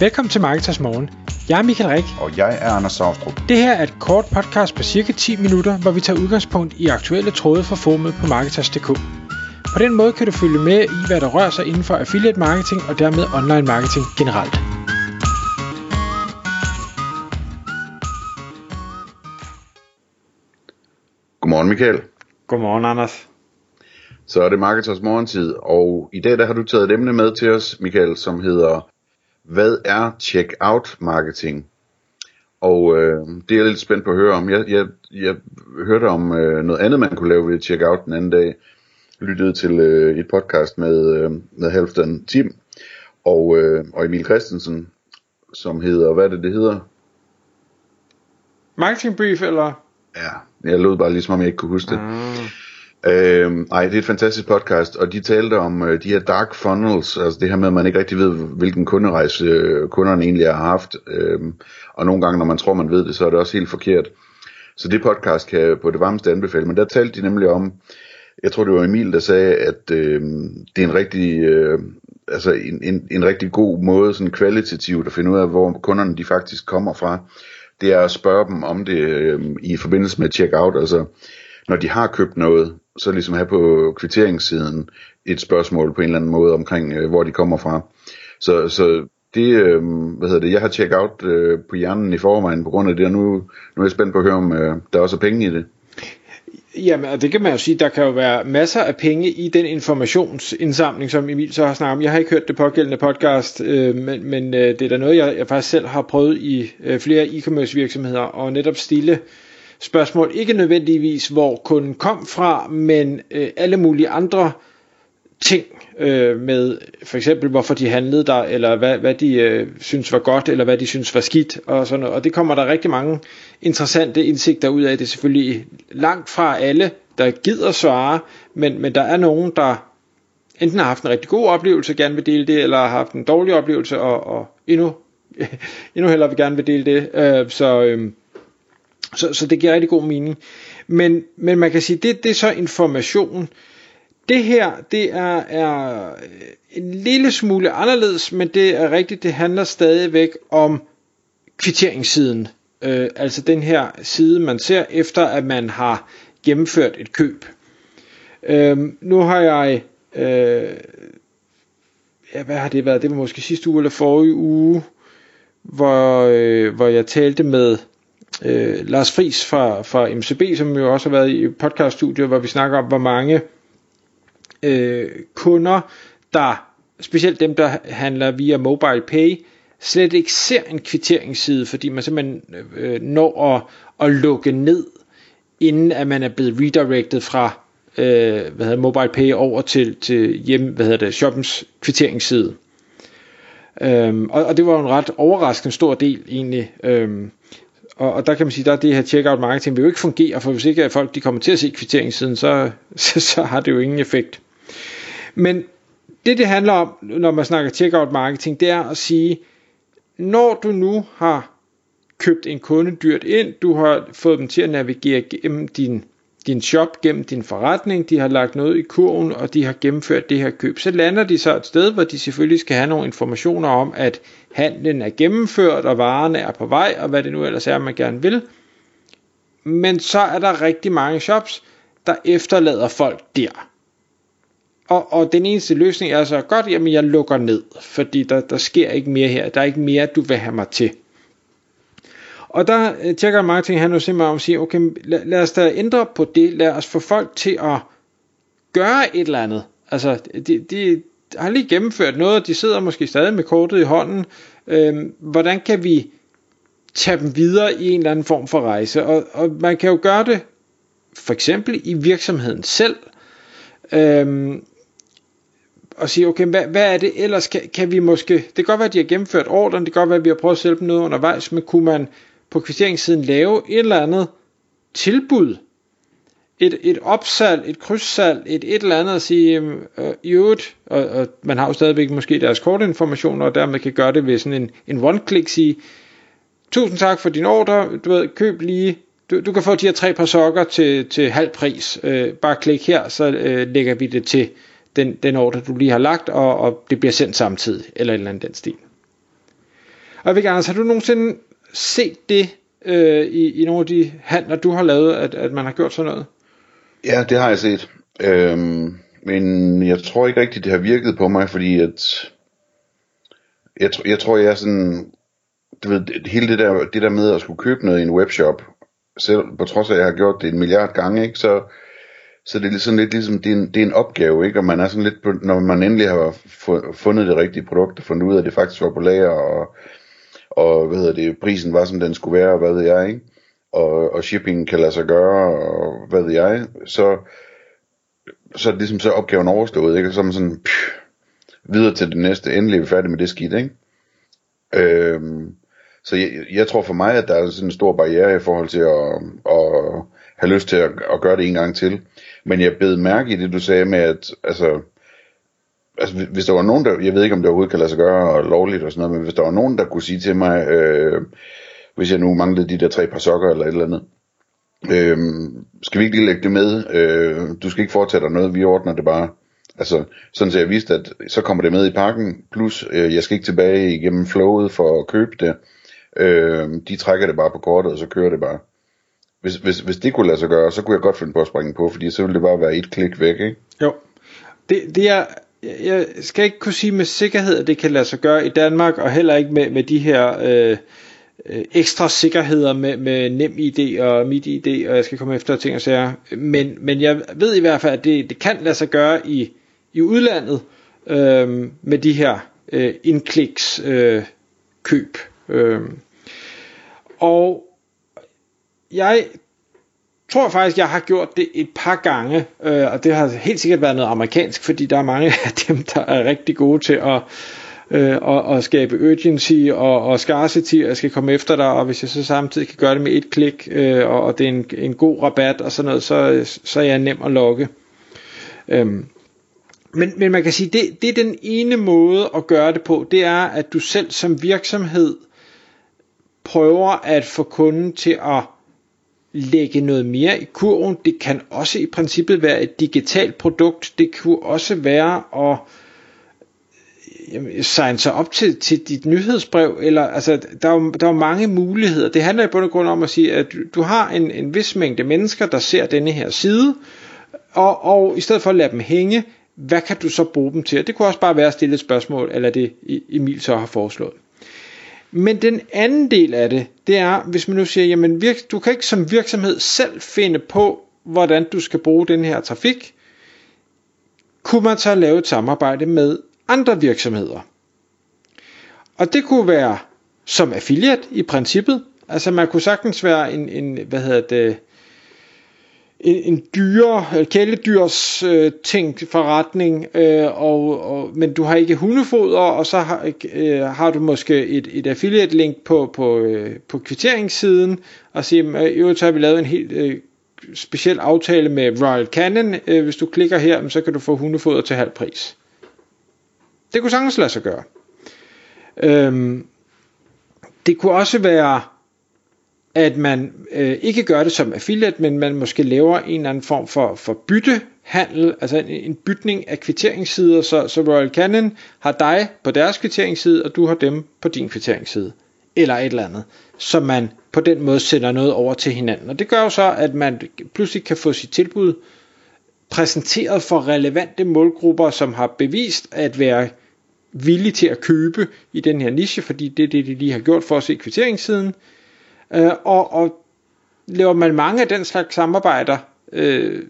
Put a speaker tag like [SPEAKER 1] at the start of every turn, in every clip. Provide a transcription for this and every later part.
[SPEAKER 1] Velkommen til Marketers Morgen. Jeg er Michael Rik.
[SPEAKER 2] Og jeg er Anders Saustrup.
[SPEAKER 1] Det her er et kort podcast på cirka 10 minutter, hvor vi tager udgangspunkt i aktuelle tråde fra formet på Marketers.dk. På den måde kan du følge med i, hvad der rører sig inden for affiliate marketing og dermed online marketing generelt.
[SPEAKER 2] Godmorgen Michael.
[SPEAKER 1] Godmorgen Anders.
[SPEAKER 2] Så er det Marketers morgentid, og i dag der har du taget et emne med til os, Michael, som hedder Hvad er check-out marketing? Og øh, det er jeg lidt spændt på at høre om. Jeg, jeg, jeg hørte om øh, noget andet, man kunne lave ved check-out den anden dag. Jeg lyttede til øh, et podcast med, øh, med Halvdan Tim og, øh, og Emil Christensen, som hedder, hvad er det, det hedder?
[SPEAKER 1] Marketing brief, eller?
[SPEAKER 2] Ja, jeg lød bare ligesom, om jeg ikke kunne huske det.
[SPEAKER 1] Mm.
[SPEAKER 2] Øh, ej, det er et fantastisk podcast, og de talte om øh, de her dark funnels, altså det her med, at man ikke rigtig ved, hvilken kunderejse øh, kunderne egentlig har haft, øh, og nogle gange, når man tror, man ved det, så er det også helt forkert. Så det podcast kan jeg på det varmeste anbefale, men der talte de nemlig om, jeg tror det var Emil, der sagde, at øh, det er en rigtig, øh, altså en, en, en rigtig god måde, sådan kvalitativt at finde ud af, hvor kunderne de faktisk kommer fra. Det er at spørge dem om det øh, i forbindelse med checkout, altså når de har købt noget, så ligesom have på kvitteringssiden et spørgsmål på en eller anden måde omkring, øh, hvor de kommer fra. Så, så det, øh, hvad hedder det, jeg har tjekket out øh, på hjernen i forvejen på grund af det, og nu, nu er jeg spændt på at høre, om øh, der også er penge i det.
[SPEAKER 1] Jamen, og det kan man jo sige, der kan jo være masser af penge i den informationsindsamling, som Emil så har snakket om. Jeg har ikke hørt det pågældende podcast, øh, men, men øh, det er da noget, jeg, jeg faktisk selv har prøvet i øh, flere e-commerce virksomheder, og netop stille spørgsmål, ikke nødvendigvis hvor kunden kom fra, men øh, alle mulige andre ting øh, med for eksempel hvorfor de handlede der, eller hvad, hvad de øh, synes var godt, eller hvad de synes var skidt, og sådan noget. Og det kommer der rigtig mange interessante indsigter ud af. Det er selvfølgelig langt fra alle, der gider svare, men, men der er nogen, der enten har haft en rigtig god oplevelse, gerne vil dele det, eller har haft en dårlig oplevelse, og, og endnu, endnu hellere vil gerne vil dele det. Øh, så, øh, så, så det giver rigtig god mening. Men, men man kan sige, det, det er så information. Det her, det er, er en lille smule anderledes, men det er rigtigt, det handler stadigvæk om kvitteringssiden. Øh, altså den her side, man ser efter, at man har gennemført et køb. Øh, nu har jeg, øh, ja, hvad har det været? Det var måske sidste uge eller forrige uge, hvor, øh, hvor jeg talte med øh, Lars Friis fra, fra MCB, som jo også har været i podcaststudiet, hvor vi snakker om, hvor mange øh, kunder, der specielt dem, der handler via mobile pay, slet ikke ser en kvitteringsside, fordi man simpelthen øh, når at, at lukke ned, inden at man er blevet redirected fra øh, hvad hedder, mobile pay over til, til hjem, hvad hedder det, shoppens kvitteringsside. Øhm, og, og det var en ret overraskende stor del egentlig. Øhm, og, og der kan man sige, der er det her checkout marketing vil jo ikke fungere, for hvis ikke at folk de kommer til at se kvitteringssiden, så, så, så har det jo ingen effekt. Men det det handler om, når man snakker checkout marketing, det er at sige, når du nu har købt en kunde dyrt ind, du har fået dem til at navigere gennem din, din shop, gennem din forretning, de har lagt noget i kurven, og de har gennemført det her køb, så lander de så et sted, hvor de selvfølgelig skal have nogle informationer om, at handlen er gennemført, og varerne er på vej, og hvad det nu ellers er, man gerne vil. Men så er der rigtig mange shops, der efterlader folk der. Og, og den eneste løsning er så, godt, jamen jeg lukker ned, fordi der, der sker ikke mere her. Der er ikke mere, du vil have mig til. Og der øh, tjekker marketing han jo simpelthen om at sige, okay, lad, lad os da ændre på det. Lad os få folk til at gøre et eller andet. Altså, de, de har lige gennemført noget, de sidder måske stadig med kortet i hånden. Øhm, hvordan kan vi tage dem videre i en eller anden form for rejse? Og, og man kan jo gøre det for eksempel i virksomheden selv. Øhm, og sige, okay, hvad, hvad er det ellers, kan, kan vi måske, det kan godt være, at de har gennemført ordren, det kan godt være, at vi har prøvet at sælge dem noget undervejs, men kunne man på kvitteringssiden lave et eller andet tilbud, et, et opsalg, et krydssalg, et et eller andet at sige, øh, i øvrigt, og, og man har jo stadigvæk måske deres kortinformationer, og dermed kan gøre det ved sådan en, en one-click, sige, tusind tak for din ordre, du ved, køb lige, du, du kan få de her tre par sokker til, til halv pris, øh, bare klik her, så øh, lægger vi det til den, den ordre, du lige har lagt, og, og det bliver sendt samtidig, eller et eller andet den stil. Og jeg vil gerne, har du nogensinde set det øh, i, i nogle af de handler, du har lavet, at, at man har gjort sådan noget?
[SPEAKER 2] Ja, det har jeg set. Øhm, men jeg tror ikke rigtigt, det har virket på mig, fordi at jeg, jeg tror, jeg er sådan, du ved, hele det der, det der med at skulle købe noget i en webshop, selv på trods af, at jeg har gjort det en milliard gange, ikke, så, så det er sådan lidt ligesom, det er, en, det er en opgave, ikke? og man er sådan lidt, på, når man endelig har fundet det rigtige produkt, og fundet ud af, at det faktisk var på lager, og, og hvad hedder det, prisen var, som den skulle være, og hvad ved jeg, ikke? Og, og shipping kan lade sig gøre, og hvad ved jeg, så, så er det ligesom så opgaven overstået, ikke? Og så er man sådan, pff, videre til det næste, endelig er vi færdige med det skidt, ikke? Øhm, så jeg, jeg tror for mig, at der er sådan en stor barriere i forhold til at, at have lyst til at, at gøre det en gang til. Men jeg bed mærke i det, du sagde med, at altså, altså, hvis der var nogen, der, jeg ved ikke, om det overhovedet kan lade sig gøre og lovligt og sådan noget, men hvis der var nogen, der kunne sige til mig, øh, hvis jeg nu manglede de der tre par sokker eller et eller andet, øh, skal vi ikke lige lægge det med? Øh, du skal ikke foretage dig noget, vi ordner det bare. Altså, sådan så jeg vidste, at så kommer det med i pakken, plus øh, jeg skal ikke tilbage igennem flowet for at købe det. Øh, de trækker det bare på kortet, og så kører det bare. Hvis, hvis, hvis det kunne lade sig gøre, så kunne jeg godt finde på at springe på, fordi så ville det bare være et klik væk, ikke?
[SPEAKER 1] Jo. Det, det er, jeg skal ikke kunne sige med sikkerhed, at det kan lade sig gøre i Danmark, og heller ikke med, med de her øh, øh ekstra sikkerheder med, med nem ID og mit ID, og jeg skal komme efter ting og sager. Men, men jeg ved i hvert fald, at det, det kan lade sig gøre i, i udlandet øh, med de her øh, indkliks øh, køb. Øh. Og jeg tror faktisk, jeg har gjort det et par gange, øh, og det har helt sikkert været noget amerikansk, fordi der er mange af dem, der er rigtig gode til at, øh, at, at skabe urgency og, og scarcity, og jeg skal komme efter dig, og hvis jeg så samtidig kan gøre det med et klik, øh, og, og det er en, en god rabat og sådan noget, så, så er jeg nem at lokke. Øhm. Men, men man kan sige, det, det er den ene måde at gøre det på, det er, at du selv som virksomhed prøver at få kunden til at lægge noget mere i kurven. Det kan også i princippet være et digitalt produkt. Det kunne også være at signe sig op til, til dit nyhedsbrev, eller altså, der er, jo, der er jo mange muligheder. Det handler i bund og grund om at sige, at du, du har en, en vis mængde mennesker, der ser denne her side, og, og i stedet for at lade dem hænge, hvad kan du så bruge dem til? Det kunne også bare være at stille et spørgsmål, eller det Emil så har foreslået. Men den anden del af det, det er, hvis man nu siger, jamen virk, du kan ikke som virksomhed selv finde på, hvordan du skal bruge den her trafik, kunne man så lave et samarbejde med andre virksomheder. Og det kunne være som affiliate i princippet. Altså man kunne sagtens være en, en hvad hedder det, en, en dyre, øh, kæledyrs øh, ting forretning, øh, og, og, men du har ikke hundefoder, og så har, øh, har du måske et, et affiliate link på, på, øh, på kvitteringssiden, og siger, øh, jo, så har vi lavet en helt øh, speciel aftale med Royal Canin, øh, hvis du klikker her, så kan du få hundefoder til halv pris. Det kunne sagtens lade sig gøre. Øhm, det kunne også være at man øh, ikke gør det som affiliate, men man måske laver en eller anden form for, for byttehandel, altså en, en bytning af kvitteringssider, så, så Royal Canin har dig på deres kvitteringsside, og du har dem på din kvitteringsside, eller et eller andet, så man på den måde sender noget over til hinanden. Og det gør jo så, at man pludselig kan få sit tilbud præsenteret for relevante målgrupper, som har bevist at være villige til at købe i den her niche, fordi det er det, de lige har gjort for os se kvitteringssiden, Øh, og, og laver man mange af den slags samarbejder, øh,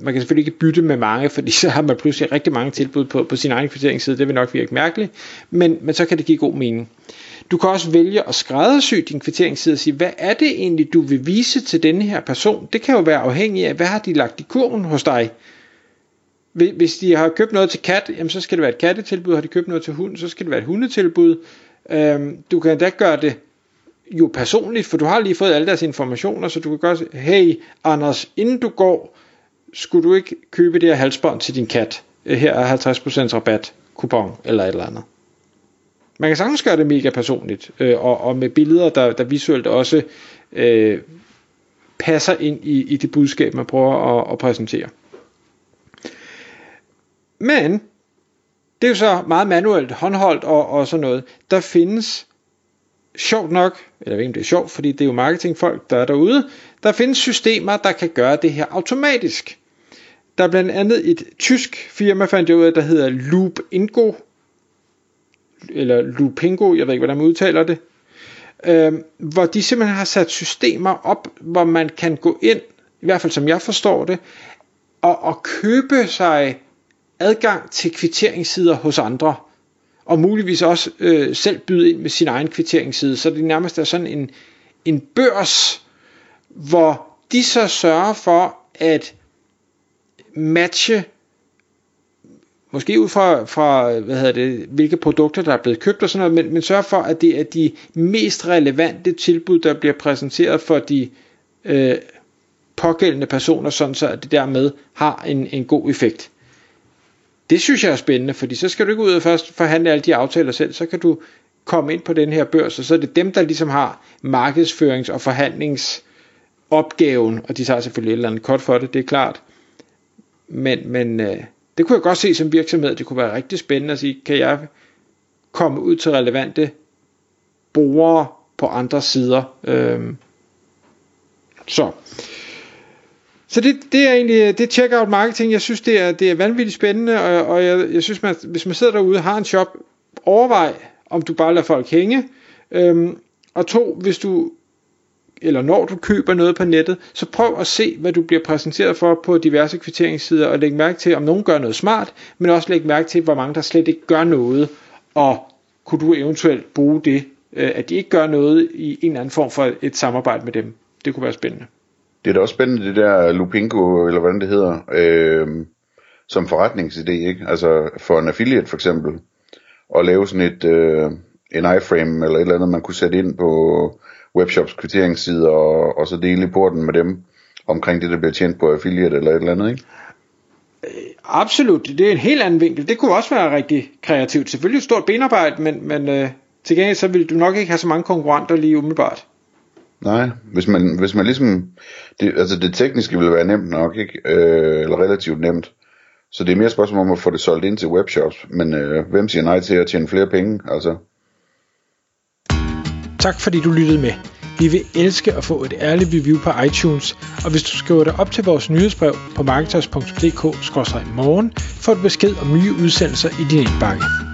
[SPEAKER 1] man kan selvfølgelig ikke bytte med mange, fordi så har man pludselig rigtig mange tilbud på, på sin egen kvitteringsside, det vil nok virke mærkeligt, men, men så kan det give god mening. Du kan også vælge at skræddersy din kvitteringsside og sige, hvad er det egentlig, du vil vise til denne her person? Det kan jo være afhængig af, hvad har de lagt i kurven hos dig? Hvis de har købt noget til kat, jamen så skal det være et kattetilbud. Har de købt noget til hund, så skal det være et hundetilbud. Øhm, du kan da gøre det jo personligt, for du har lige fået alle deres informationer, så du kan godt sige, hey Anders, inden du går, skulle du ikke købe det her halsbånd til din kat? Øh, her er 50% rabat, kupon eller et eller andet. Man kan sagtens gøre det mega personligt, øh, og, og med billeder, der, der visuelt også øh, passer ind i, i det budskab, man prøver at, at præsentere. Men, det er jo så meget manuelt håndholdt og, og sådan noget. Der findes sjovt nok, eller jeg ved ikke om det er sjovt, fordi det er jo marketingfolk, der er derude, der findes systemer, der kan gøre det her automatisk. Der er blandt andet et tysk firma, fandt jeg ud af, der hedder Loopingo, eller Loopingo, jeg ved ikke, hvordan man udtaler det, øh, hvor de simpelthen har sat systemer op, hvor man kan gå ind, i hvert fald som jeg forstår det, og, og købe sig adgang til kvitteringssider hos andre, og muligvis også øh, selv byde ind med sin egen kvitteringsside, så det nærmest er sådan en, en børs, hvor de så sørger for at matche måske ud fra, fra hvad hedder det, hvilke produkter, der er blevet købt og sådan noget, men, men sørger for, at det er de mest relevante tilbud, der bliver præsenteret for de øh, pågældende personer, sådan så at det dermed har en, en god effekt. Det synes jeg er spændende, fordi så skal du ikke ud og først forhandle alle de aftaler selv, så kan du komme ind på den her børs, og så er det dem, der ligesom har markedsførings- og forhandlingsopgaven, og de tager selvfølgelig et eller andet kort for det, det er klart. Men, men øh, det kunne jeg godt se som virksomhed, det kunne være rigtig spændende at sige, kan jeg komme ud til relevante brugere på andre sider. Øhm, så. Så det, det er egentlig øh, det checkout marketing. Jeg synes, det er, det er vanvittigt spændende, og, og jeg, jeg synes, man, hvis man sidder derude og har en shop, overvej, om du bare lader folk hænge. Øhm, og to, hvis du eller når du køber noget på nettet, så prøv at se, hvad du bliver præsenteret for på diverse kvitteringssider, og læg mærke til, om nogen gør noget smart, men også læg mærke til, hvor mange der slet ikke gør noget, og kunne du eventuelt bruge det, øh, at de ikke gør noget i en eller anden form for et samarbejde med dem. Det kunne være spændende.
[SPEAKER 2] Det er da også spændende, det der Lupingo, eller hvordan det hedder, øh, som forretningsidé, ikke? Altså for en affiliate for eksempel, at lave sådan et, øh, en iframe eller et eller andet, man kunne sætte ind på webshops kvitteringssider, og, og så dele i porten med dem, omkring det, der bliver tjent på affiliate eller et eller andet, ikke?
[SPEAKER 1] Øh, absolut, det er en helt anden vinkel. Det kunne også være rigtig kreativt. Selvfølgelig et stort benarbejde, men, men øh, til gengæld så vil du nok ikke have så mange konkurrenter lige umiddelbart.
[SPEAKER 2] Nej, hvis man, hvis man ligesom, det, altså det tekniske vil være nemt nok, ikke? Øh, eller relativt nemt. Så det er mere et spørgsmål om at få det solgt ind til webshops, men øh, hvem siger nej til at tjene flere penge, altså?
[SPEAKER 1] Tak fordi du lyttede med. Vi vil elske at få et ærligt review på iTunes, og hvis du skriver dig op til vores nyhedsbrev på marketers.dk-morgen, får du besked om nye udsendelser i din indbakke.